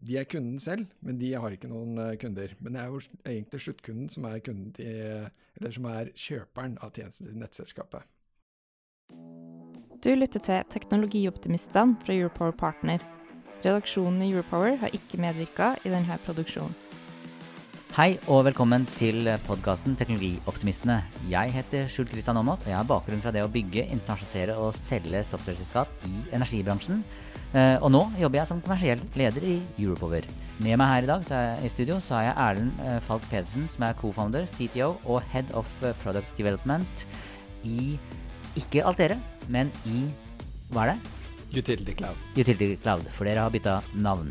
De er kunden selv, men de har ikke noen eh, kunder. Men det er jo egentlig sluttkunden som er, til, eller som er kjøperen av tjenesten til nettselskapet. Du lytter til Teknologioptimistene fra Europower Partner. Redaksjonen i Europower har ikke medvirka i denne produksjonen. Hei og velkommen til podkasten Teknologioptimistene. Jeg heter Skjult Kristian Aamodt, og jeg har bakgrunn fra det å bygge, internasjonalisere og selge softwareselskap i energibransjen. Eh, og nå jobber jeg som kommersiell leder i Europower. Med meg her i dag jeg, i studio så har jeg Erlend eh, Falk Pedersen, som er co-founder, CTO og head of eh, product development i ikke Altere, men i hva er det? Utility Cloud. Utility Cloud, for dere har bytta navn.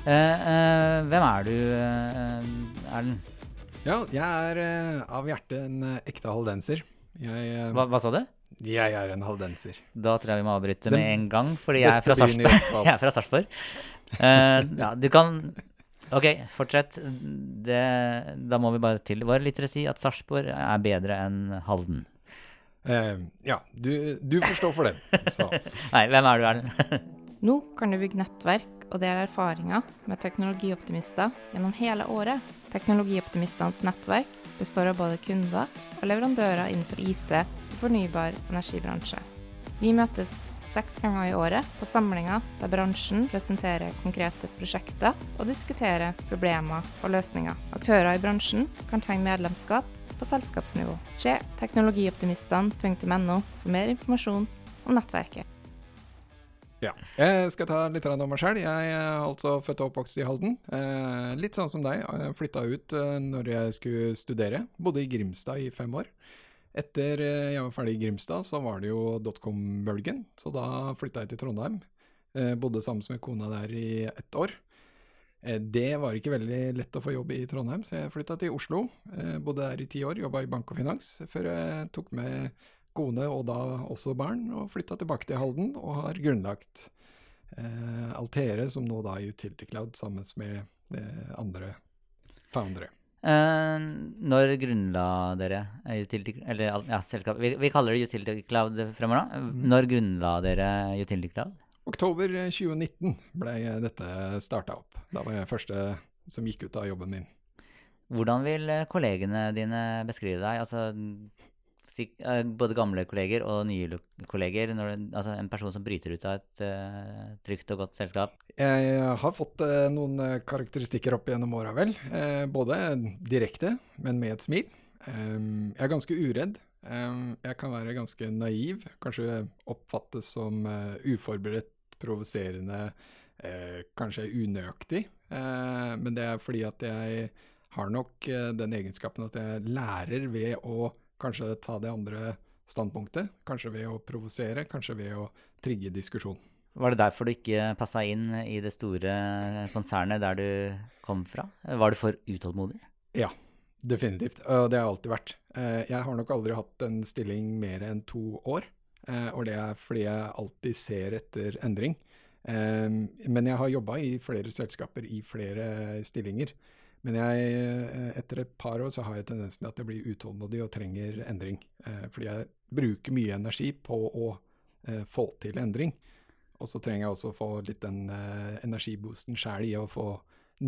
Uh, uh, hvem er du, uh, Erlend? Ja, jeg er av hjertet en ekte haldenser. Jeg, hva, hva, sa du? Jeg er en haldenser. Da tror jeg vi må avbryte med en gang, fordi jeg er fra Sarpsborg. jeg er fra Sarpsborg. ja, du kan Ok, fortsett. Det, da må vi bare til våre lyttere si at Sarpsborg er bedre enn Halden. ja, du, du får stå for den. Nei, hvem er du, Erlend? Nå kan du bygge nettverk og dele erfaringer med teknologioptimister gjennom hele året. Teknologioptimistenes nettverk består av både kunder og leverandører innenfor IT fornybar energibransje. Vi møtes seks ganger i året på samlinger der bransjen presenterer konkrete prosjekter og diskuterer problemer og løsninger. Aktører i bransjen kan tegne medlemskap på selskapsnivå. Se teknologioptimistene.no for mer informasjon om nettverket. Ja. Jeg skal ta litt om meg sjøl. Jeg er altså født og oppvokst i Halden. Eh, litt sånn som deg. Jeg flytta ut eh, når jeg skulle studere. Bodde i Grimstad i fem år. Etter eh, jeg var ferdig i Grimstad, så var det jo dotcom-bølgen. Så da flytta jeg til Trondheim. Eh, bodde sammen med kona der i ett år. Eh, det var ikke veldig lett å få jobb i Trondheim, så jeg flytta til Oslo. Bodde der i ti år, jobba i bank og finans, før jeg tok med kone og da også barn, og flytta tilbake til Halden og har grunnlagt Altere, som nå da er Utility Cloud, sammen med andre foundere. Uh, når grunnla dere Utility, eller, ja, selskapet? vi, vi, kaller det Utility Cloud fremover, da. Mm. Når grunnla dere Utility Cloud? Oktober 2019 ble dette starta opp. Da var jeg første som gikk ut av jobben min. Hvordan vil kollegene dine beskrive deg? Altså, Eh, både gamle kolleger og nye kolleger, det, altså en person som bryter ut av et uh, trygt og godt selskap? Jeg har fått uh, noen karakteristikker opp gjennom åra, vel. Uh, både direkte, men med et smil. Um, jeg er ganske uredd. Um, jeg kan være ganske naiv, kanskje oppfattes som uforberedt, provoserende, kanskje unøyaktig. men det er fordi at jeg har nok den egenskapen at jeg lærer ved å Kanskje ta det andre standpunktet. Kanskje ved å provosere, kanskje ved å trigge diskusjon. Var det derfor du ikke passa inn i det store konsernet der du kom fra? Var du for utålmodig? Ja, definitivt. Og det har jeg alltid vært. Eh, jeg har nok aldri hatt en stilling mer enn to år. Eh, og det er fordi jeg alltid ser etter endring. Eh, men jeg har jobba i flere selskaper i flere stillinger. Men jeg, eh, etter et par år så har jeg tendensen til at jeg blir utålmodig og trenger endring. Eh, fordi jeg bruker mye energi på å eh, få til endring. Og så trenger jeg også å få litt den energiboosten sjæl i å få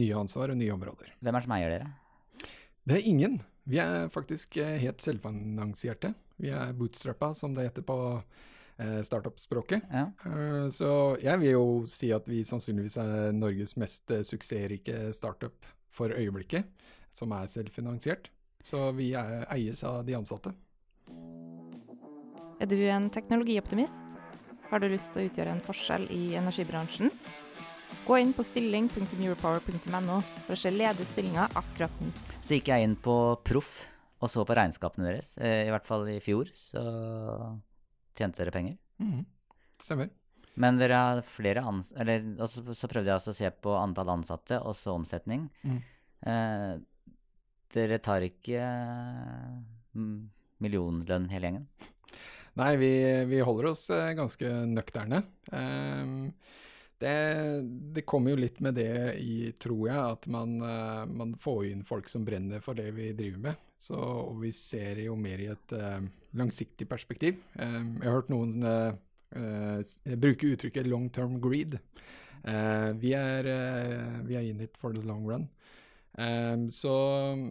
nye ansvar og nye områder. Hvem er det som eier dere? Det er ingen. Vi er faktisk helt selvfinansierte. Vi er bootstrappa, som det heter på eh, startup-språket. Ja. Så jeg vil jo si at vi sannsynligvis er Norges mest suksessrike startup for øyeblikket, som er selvfinansiert. Så vi er, eies av de ansatte. Er du en teknologioptimist? Har du lyst til å utgjøre en forskjell i energibransjen? Gå inn på stilling.europower.no for å se ledige stillinger akkurat nå. Så gikk jeg inn på Proff og så på regnskapene deres. Eh, I hvert fall i fjor så tjente dere penger. Mm, stemmer. Men dere har flere ans... Eller og så, så prøvde jeg altså å se på antall ansatte, og så omsetning. Mm. Eh, dere tar ikke mm, millionlønn hele gjengen? Nei, vi, vi holder oss eh, ganske nøkterne. Ehm, det, det kommer jo litt med det i, tror jeg, at man, eh, man får inn folk som brenner for det vi driver med. Så, og vi ser jo mer i et eh, langsiktig perspektiv. Ehm, jeg har hørt noen eh, eh, bruke uttrykket 'long term greed'. Eh, vi, er, eh, vi er in it for the long run. Um, så,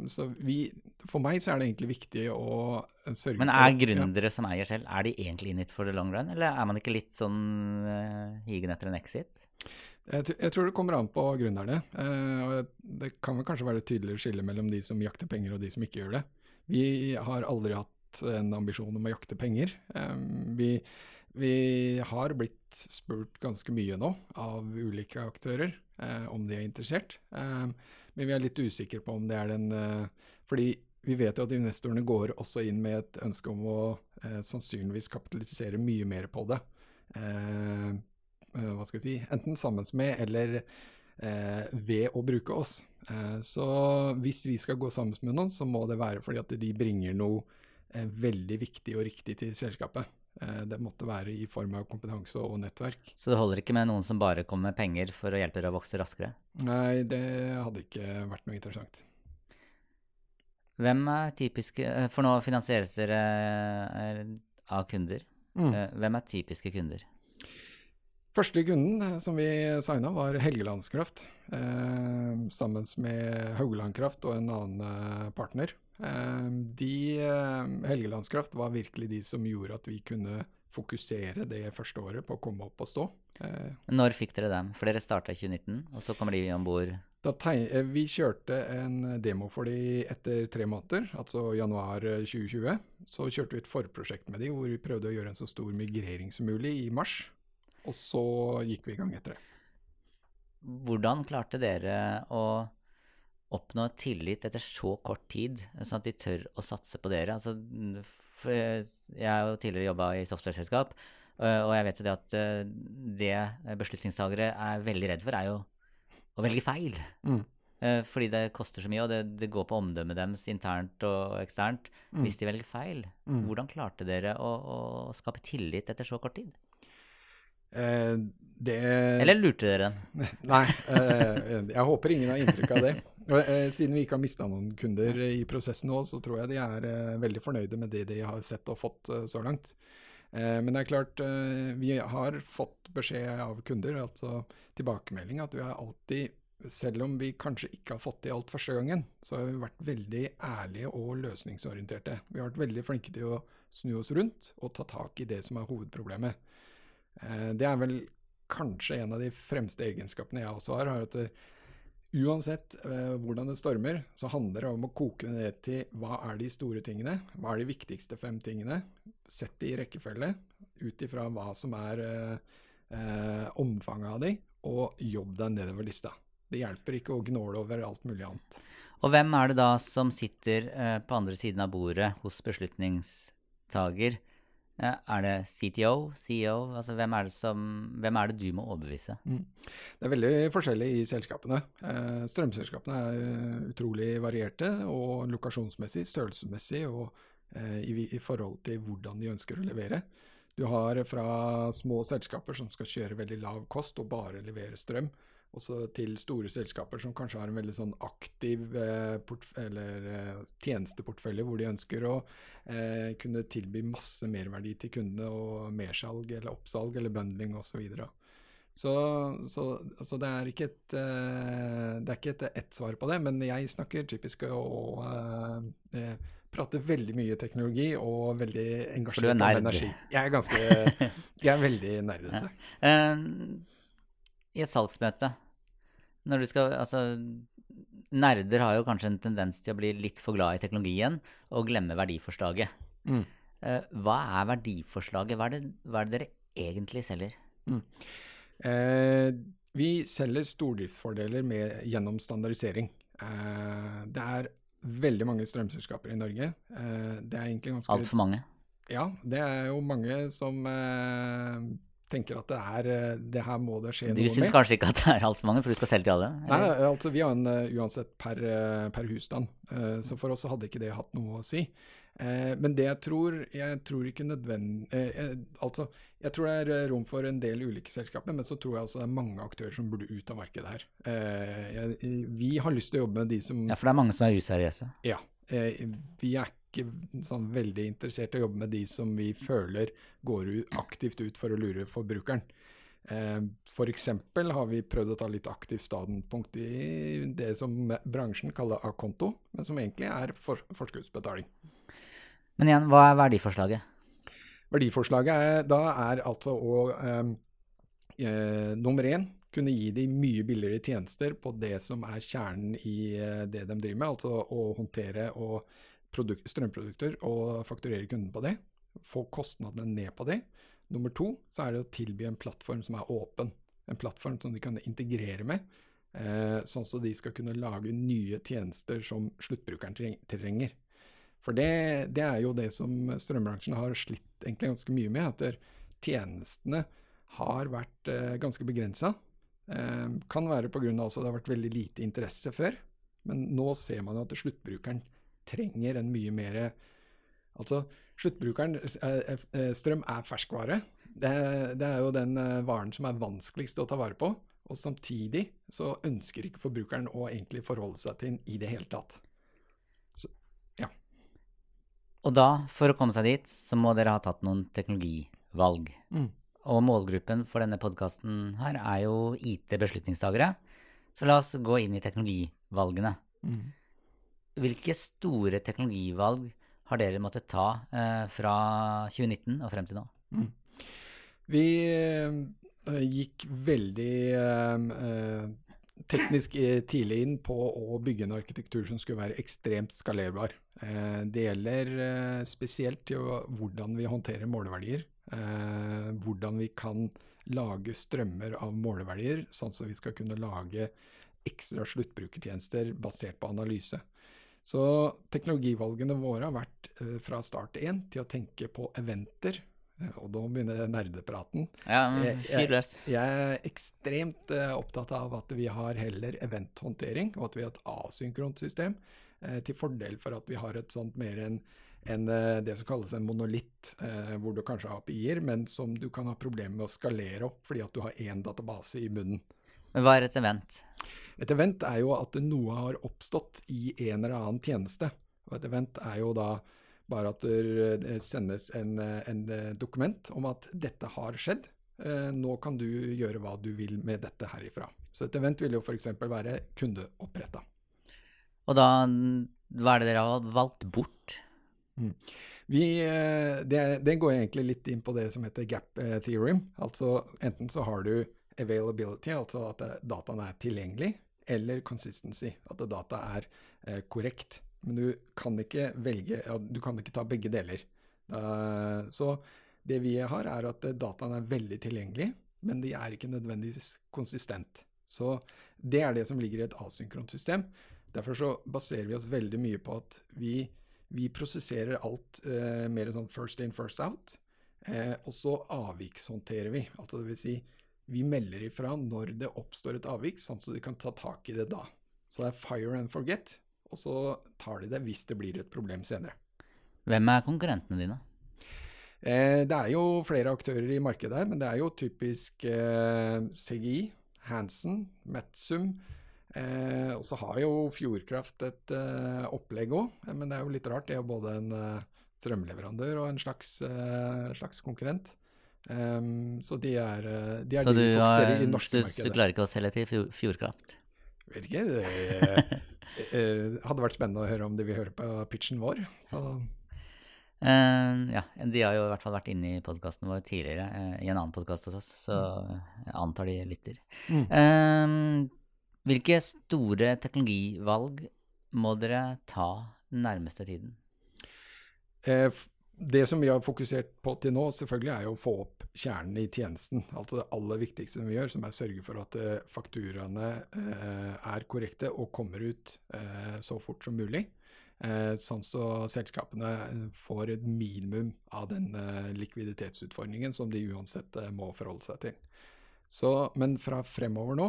så vi For meg så er det egentlig viktig å sørge Men for er ja. som eier selv, er de egentlig in it for the long run, eller er man ikke litt sånn uh, higen etter en exit? Jeg, jeg tror det kommer an på gründerne. Uh, det kan vel kanskje være et tydeligere skille mellom de som jakter penger og de som ikke gjør det. Vi har aldri hatt en ambisjon om å jakte penger. Um, vi, vi har blitt spurt ganske mye nå av ulike aktører eh, om de er interessert. Eh, men vi er litt usikre på om det er den eh, Fordi vi vet jo at investorene går også inn med et ønske om å eh, sannsynligvis kapitalisere mye mer på det. Eh, eh, hva skal jeg si, enten sammen med eller ved å bruke oss. Så hvis vi skal gå sammen med noen, så må det være fordi at de bringer noe veldig viktig og riktig til selskapet. Eh, det måtte være i form av kompetanse og nettverk. Så det holder ikke med noen som bare kommer med penger for å hjelpe dere å vokse raskere? Nei, det hadde ikke vært noe interessant. Hvem er typiske eh, For nå finansieres dere eh, av kunder. Mm. Hvem er typiske kunder? Første kunden som vi signa, var Helgelandskraft. Eh, sammen med Hauglandkraft og en annen partner. Eh, de, eh, Helgelandskraft var virkelig de som gjorde at vi kunne fokusere det første året på å komme opp og stå. Eh, Når fikk dere dem? For dere starta i 2019, og så kommer de om bord eh, vi kjørte en demo for de etter tre måneder, altså januar eh, 2020. Så kjørte vi et forprosjekt med de, hvor vi prøvde å gjøre en så stor migrering som mulig i mars. Og så gikk vi i gang etter det. Hvordan klarte dere å oppnå tillit etter så kort tid, sånn at de tør å satse på dere? Altså, jeg har jo tidligere jobba i software-selskap, øh, og jeg vet jo det at øh, det beslutningstagere er veldig redd for, er jo å velge feil. Mm. Eh, Fordi det koster så mye, og det, det går på omdømmet deres internt og eksternt Mm. hvis de velger feil. Mm. Hvordan klarte dere å, å skape tillit etter så kort tid? Eh, det Eller lurte dere den? Nei, eh, jeg håper ingen har inntrykk av det. Eh, siden vi ikke har mista noen kunder i prosessen nå, så tror jeg de er eh, veldig fornøyde med det de har sett og fått så langt. Men det er klart, vi har fått beskjed av kunder, altså tilbakemelding, at vi har alltid selv om vi kanskje ikke har fått til alt første gangen, så har vi vært veldig ærlige og løsningsorienterte. Vi har vært veldig flinke til å snu oss rundt og ta tak i det som er hovedproblemet. Eh, Det er vel kanskje en av de fremste egenskapene jeg også har. er at det, Uansett eh, hvordan det stormer, så handler det om å koke det ned til hva er de store tingene? Hva er de viktigste fem tingene? Sett det i rekkefølge ut ifra hva som er eh, eh, omfanget av de, og jobb deg nedover lista. Det hjelper ikke å gnåle over alt mulig annet. Og hvem er det da som sitter eh, på andre siden av bordet hos beslutningstager? Er det CTO, CEO? Altså hvem er det, som, hvem er det du må overbevise? Det er veldig forskjellig i selskapene. Eh, strømselskapene er eh, utrolig varierte, og lokasjonsmessig, størrelsesmessig og eh, i forhold til hvordan de ønsker å levere. Du har fra små selskaper som skal kjøre veldig lav kost og bare levere strøm, også til store selskaper som kanskje har en veldig sånn aktiv eh, eller, eh, tjenesteportfølje, hvor de ønsker å eh, kunne tilby masse merverdi til kundene, og mersalg eller oppsalg eller bundling osv. Så, så så, det er ikke et eh, det er ikke et ett svar på det, men jeg snakker typisk og eh, eh, prater veldig mye teknologi og veldig er engasjert om energi. Jeg er ganske Jeg er veldig nerdete. Eh, I et salgsmøte, når du skal Altså, nerder har jo kanskje en tendens til å bli litt for glad i teknologien og glemme verdiforslaget. Mm. Eh, hva er verdiforslaget? Hva er, det, hva er det dere egentlig selger? Eh, vi selger stordriftsfordeler med, gjennom standardisering. Eh, det er veldig mange strømselskaper i Norge. Eh, det er egentlig ganske Altfor mange. Ja, det er jo mange som eh, tenker at det er eh, Det her må det skje noe med. Du syns kanskje ikke at det er altfor mange, for du skal selge til alle? Eller? nei, altså vi har en eh, uansett per, eh, per husstand, så for oss hadde ikke det hatt noe å si. Men det jeg tror Jeg tror ikke nødvendig Altså, jeg tror det er rom for en del ulike selskaper, men så tror jeg også det er mange aktører som burde ut av markedet her. Vi har lyst til å jobbe med de som Ja, for det er mange som er useriøse. Ja. Vi er ikke sånn veldig interessert i å jobbe med de som vi føler går aktivt ut for å lure forbrukeren. F.eks. for eksempel har vi prøvd å ta litt aktivt standpunkt i det som bransjen kaller a-konto, men som egentlig er for forskuddsbetaling. Men igjen, hva er verdiforslaget? Verdiforslaget er, da er altså å eh, eh, nummer én kunne gi de mye billigere tjenester på det som er kjernen i eh, det de driver med, altså å håndtere og produk- strømprodukter og fakturere kunden på det. Få kostnadene ned på det. Nummer to så er det å tilby en plattform som er åpen. En plattform som de kan integrere med, eh, sånn at de skal kunne lage nye tjenester som sluttbrukeren trenger. For det, det er jo det som strømbransjen har slitt egentlig ganske mye med, at tjenestene har vært eh, ganske begrensa. Eh, kan være pga. at det har vært veldig lite interesse før, men nå ser man at sluttbrukeren trenger en mye mer Altså, sluttbrukeren eh, eh, Strøm er ferskvare. Det, det er jo den eh, varen som er vanskeligst å ta vare på. Og samtidig så ønsker ikke forbrukeren å egentlig forholde seg til den i det hele tatt. Og da, for å komme seg dit, så må dere ha tatt noen teknologivalg. Mm. Og målgruppen for denne podkasten her er jo IT-beslutningstagere. Så la oss gå inn i teknologivalgene. Hvilke store teknologivalg har dere måttet ta eh, fra 2019 og frem til nå? Vi eh, gikk veldig eh, eh, teknisk eh, tidlig inn på å bygge en arkitektur som skulle være ekstremt skalerbar. Eh, det gjelder spesielt hvordan vi håndterer måleverdier. Hvordan vi kan lage strømmer av måleverdier, sånn at vi skal kunne lage ekstra sluttbrukertjenester basert på analyse. Så teknologivalgene våre har vært eh, fra start én til å tenke på eventer. Eh, Og da begynner nerdepraten. Ja, men Jeg- Jeg er ekstremt eh, opptatt av at vi har heller eventhåndtering, og at vi har et asynkront system, eh, til fordel for at vi har et sånt mer enn en, eh, det som kalles en monolitt, eh, hvor du kanskje har API-er, men som du kan ha problemer med å skalere opp fordi at du har én database i bunnen. Men hva er et event? Et event er jo at noe har oppstått i en eller annen tjeneste. Og et event er jo da bare at det sendes en, en dokument om at dette har skjedd. Eh, Nå kan du gjøre hva du vil med dette herifra. Så et event vil jo f.eks. være kundeoppretta. Og da, hva er det dere har valgt bort? Vi, eh, det, det går egentlig litt inn på det som heter gap eh, theorem. Altså enten så har du availability, altså at eh, dataen er tilgjengelig, eller consistency, at data er eh, korrekt. Men du kan ikke velge, du kan ikke ta begge deler. Så det vi har er at eh, dataen er veldig tilgjengelig, men de er ikke nødvendigvis konsistent. Så det er det som ligger i et asynkront system. Derfor så baserer vi oss veldig mye på at vi, vi prosesserer alt eh, mer sånn first in, first out. Eh, og så avvikshåndterer vi. Altså det vil si, vi melder ifra når det oppstår et avvik, sånn at de kan ta tak i det da. Så det er fire and forget, og så tar de det hvis det blir et problem senere. Hvem er konkurrentene dine? Eh, det er jo flere aktører i markedet her, men det er jo typisk eh, CGI, Hansen, Metsum. Eh, og så har jo Fjordkraft et eh, opplegg òg, men det er jo litt rart. Det er jo både en eh, strømleverandør og en slags, slags konkurrent. Em, så de er, eh, de, er Så de du, har, i norske så du klarer ikke å selge til Fjord- Fjordkraft? Vet ikke. Det eh, hadde vært spennende å høre om de vil høre på pitchen vår. Så Uh, ja, de har jo i hvert fall vært inne i podkasten vår tidligere, uh, i en annen podkast hos oss, så jeg antar de lytter. Mm. Uh, hvilke store teknologivalg må dere ta den nærmeste tiden? Det som vi har fokusert på til nå, selvfølgelig er jo å få opp kjernen i tjenesten. Altså det aller viktigste vi gjør, som er å sørge for at eh, fakturaene eh, er korrekte og kommer ut eh, så fort som mulig. Sånn så selskapene får et minimum av den likviditetsutfordringen som de uansett må forholde seg til. Så, men fra fremover nå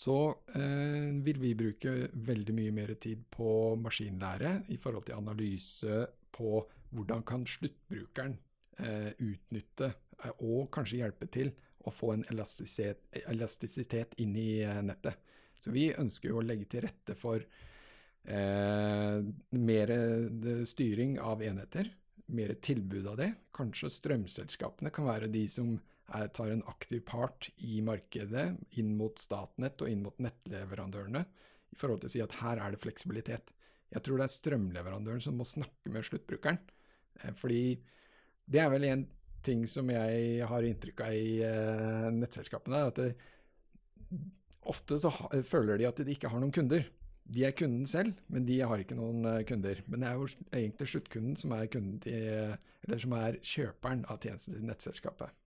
så eh, vil vi bruke veldig mye mer tid på maskinlære i forhold til analyse på hvordan kan sluttbrukeren eh, utnytte eh, og kanskje hjelpe til å få en elastisitet, elastisitet inn i eh, nettet. Så vi ønsker jo å legge til rette for eh, mer eh, styring av enheter, mer tilbud av det. Kanskje strømselskapene kan være de som er, tar en aktiv part i markedet inn mot Statnett og inn mot nettleverandørene, i forhold til å si at her er det fleksibilitet. Jeg tror det er strømleverandøren som må snakke med sluttbrukeren. Eh, fordi det er vel en ting som jeg har inntrykk av i eh, nettselskapene, at det, ofte så føler de at de ikke har noen kunder. De er kunden selv, men de har ikke noen eh, kunder. Men det er jo egentlig sluttkunden som er, til, som er kjøperen av tjenesten til nettselskapet.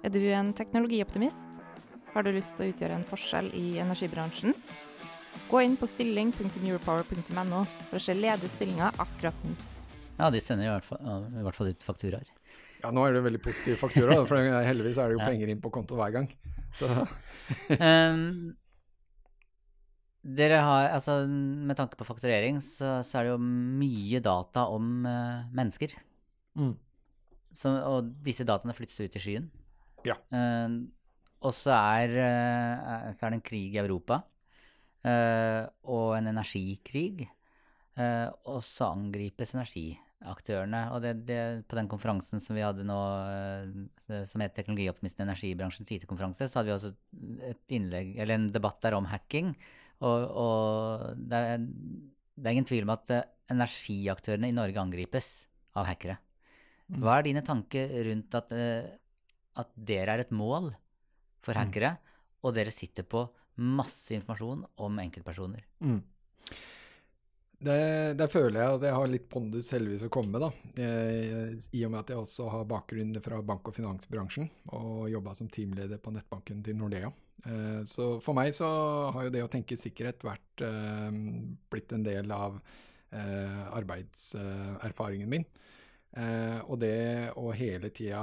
Er du en teknologioptimist? Har du lyst til å utgjøre en forskjell i energibransjen? Gå inn på stilling.europower.no for å se ledige stillinger akkurat nå. Ja, de sender i hvert fall, i hvert fall ut fakturaer. Ja, nå er det veldig positive fakturaer, for heldigvis er det jo penger inn på konto hver gang. um, dere har, altså Med tanke på fakturering, så, så er det jo mye data om uh, mennesker. Mm. Så, og disse dataene flyttes ut i skyen. Ja. Uh, og så er, uh, så er, det en krig i Europa. Og en energikrig. og så angripes energiaktørene. Og det, det, på den konferansen som vi hadde nå, eh, som het Teknologioptimisten energibransjens IT-konferanse, så hadde vi også et innlegg, eller en debatt der om hacking. Og, og det, er, det, er, ingen tvil om at eh, energiaktørene i Norge angripes av hackere. Mm. Hva er dine tanker rundt at, eh, at dere er et mål for mm. hackere, og dere sitter på masse informasjon om enkeltpersoner? Mm. Det, det, føler jeg at jeg har litt pondus heldigvis å komme med, da. I og med at jeg også har bakgrunn fra bank- og finansbransjen og jobba som teamleder på nettbanken til Nordea. Eh, så for meg så har jo det å tenke sikkerhet vært eh, blitt en del av eh, arbeidserfaringen min. Og det å hele tida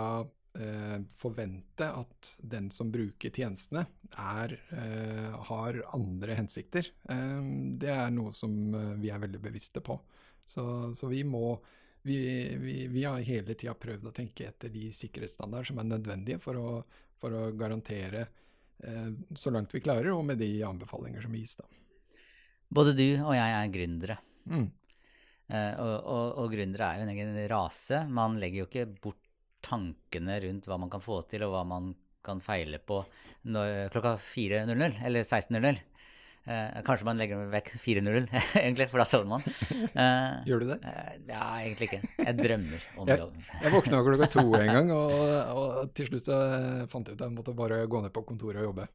forvente at den som bruker tjenestene, er, eh, har andre hensikter. Eh, det er noe som eh, vi er veldig bevisste på. Så, så vi må vi, vi, vi, har hele tida prøvd å tenke etter de sikkerhetsstandarder som er nødvendige for å, for å garantere eh, så langt vi klarer, og med de anbefalinger som gis. da. Både du og jeg er gründere. Mm. Eh, og, og, og, gründere er jo en egen rase. Man legger jo ikke bort tankene rundt hva man kan få til, og hva man kan feile på når, klokka 4.00 eller 16.00. Eh, kanskje man legger vekk 4.00, egentlig, for da sovner man. Eh, Gjør du det? Eh, ja, egentlig ikke. Jeg drømmer om jeg, jeg våkna klokka to en gang, og, og, til slutt så fant jeg ut at jeg måtte bare gå ned på kontoret og jobbe.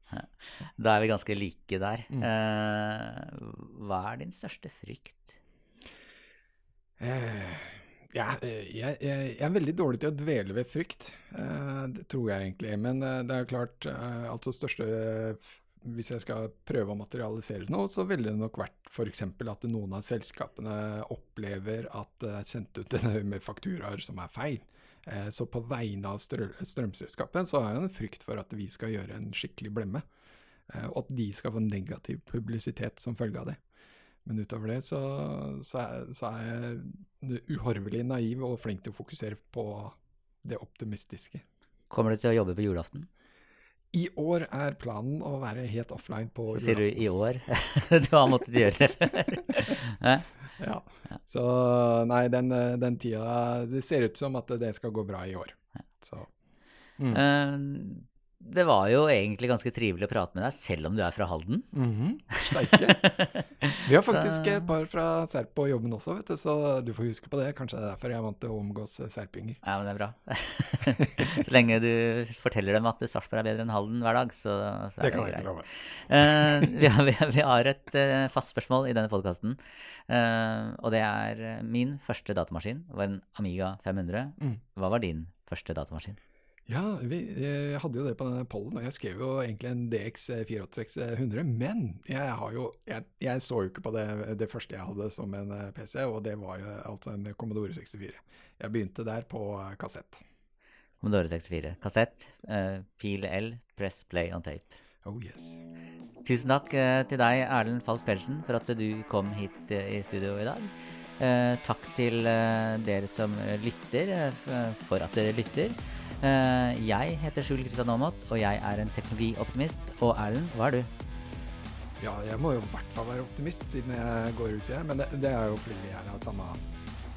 Da er vi ganske like der. Mm. Eh, hva er din største frykt? Eh, jeg, jeg, jeg, er veldig dårlig til å dvele ved frykt, uh, det tror jeg egentlig. Men uh, det er klart, uh, altså største Hvis jeg skal prøve å materialisere noe, så ville det nok vært f.eks. at noen av selskapene opplever at det er sendt ut en haug med fakturaer som er feil. så på vegne av strømselskapet så har jeg en frykt for at vi skal gjøre en skikkelig blemme. og at de skal få negativ publisitet som følge av det. Men utover det så, så, er, så er jeg uhorvelig naiv og flink til å fokusere på det optimistiske. Kommer du til å jobbe på julaften? I år er planen å være helt offline på julaften. Sier du i år? du har måttet gjøre det før? ja. Så nei, den, den, tida Det ser ut som at det skal gå bra i år. Så. Mm. Uh, det var jo egentlig ganske trivelig å prate med deg, selv om du er fra Halden. Mm -hmm. Steike. Vi har faktisk et par fra Serp på jobben også, vet du, så du får huske på det. Kanskje det er derfor jeg er vant til å omgås serpinger. Ja, men det er bra. så lenge du forteller dem at Sarpsborg er bedre enn Halden hver dag, så, så er det, det love. Uh, vi, har, vi, vi, har, et uh, fast spørsmål i denne podkasten, uh, eh, og det er min første datamaskin var en Amiga 500. Mm. Hva var din første datamaskin? Ja, vi jeg hadde jo det på denne pollen, og jeg skrev jo egentlig en DX 48600, men jeg har jo Jeg, jeg så jo ikke på det, det første jeg hadde som en eh, PC, og det var jo altså en Commodore 64. Jeg begynte der på eh, kassett. Commodore 64. Kassett, eh, pil L, press play on tape. Oh yes. Tusen takk til deg, Erlend Falk Pedersen, for at du kom hit i studio i dag. Takk til dere som lytter, for at dere lytter. Eh, jeg heter Skjul Kristian Aamodt, og jeg er en teknologioptimist. Og Erlend, hva er du? Ja, jeg må jo i hvert fall være optimist, siden jeg går ut i det, men det, det er jo fordi vi er av samme,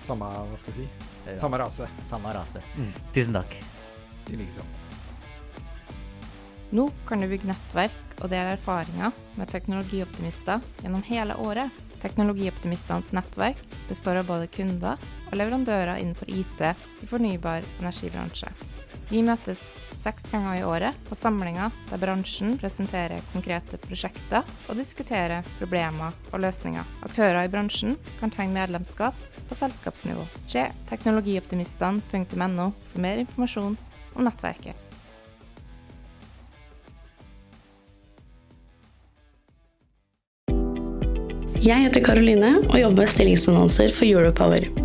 samme Hva skal jeg si? Ja. Samme rase. Samme rase. Mm. Tusen takk. De liksom. Nå kan du bygge nettverk og dele erfaringer med teknologioptimister gjennom hele året. Teknologioptimistenes nettverk består av både kunder og leverandører innenfor IT i fornybar energibransje. Vi møtes seks ganger i året på samlinger der bransjen presenterer konkrete prosjekter og diskuterer problemer og løsninger. Aktører i bransjen kan tegne medlemskap på selskapsnivå. Se teknologioptimistene.no for mer informasjon om nettverket. Jeg heter Karoline og jobber med stillingsannonser for Europower.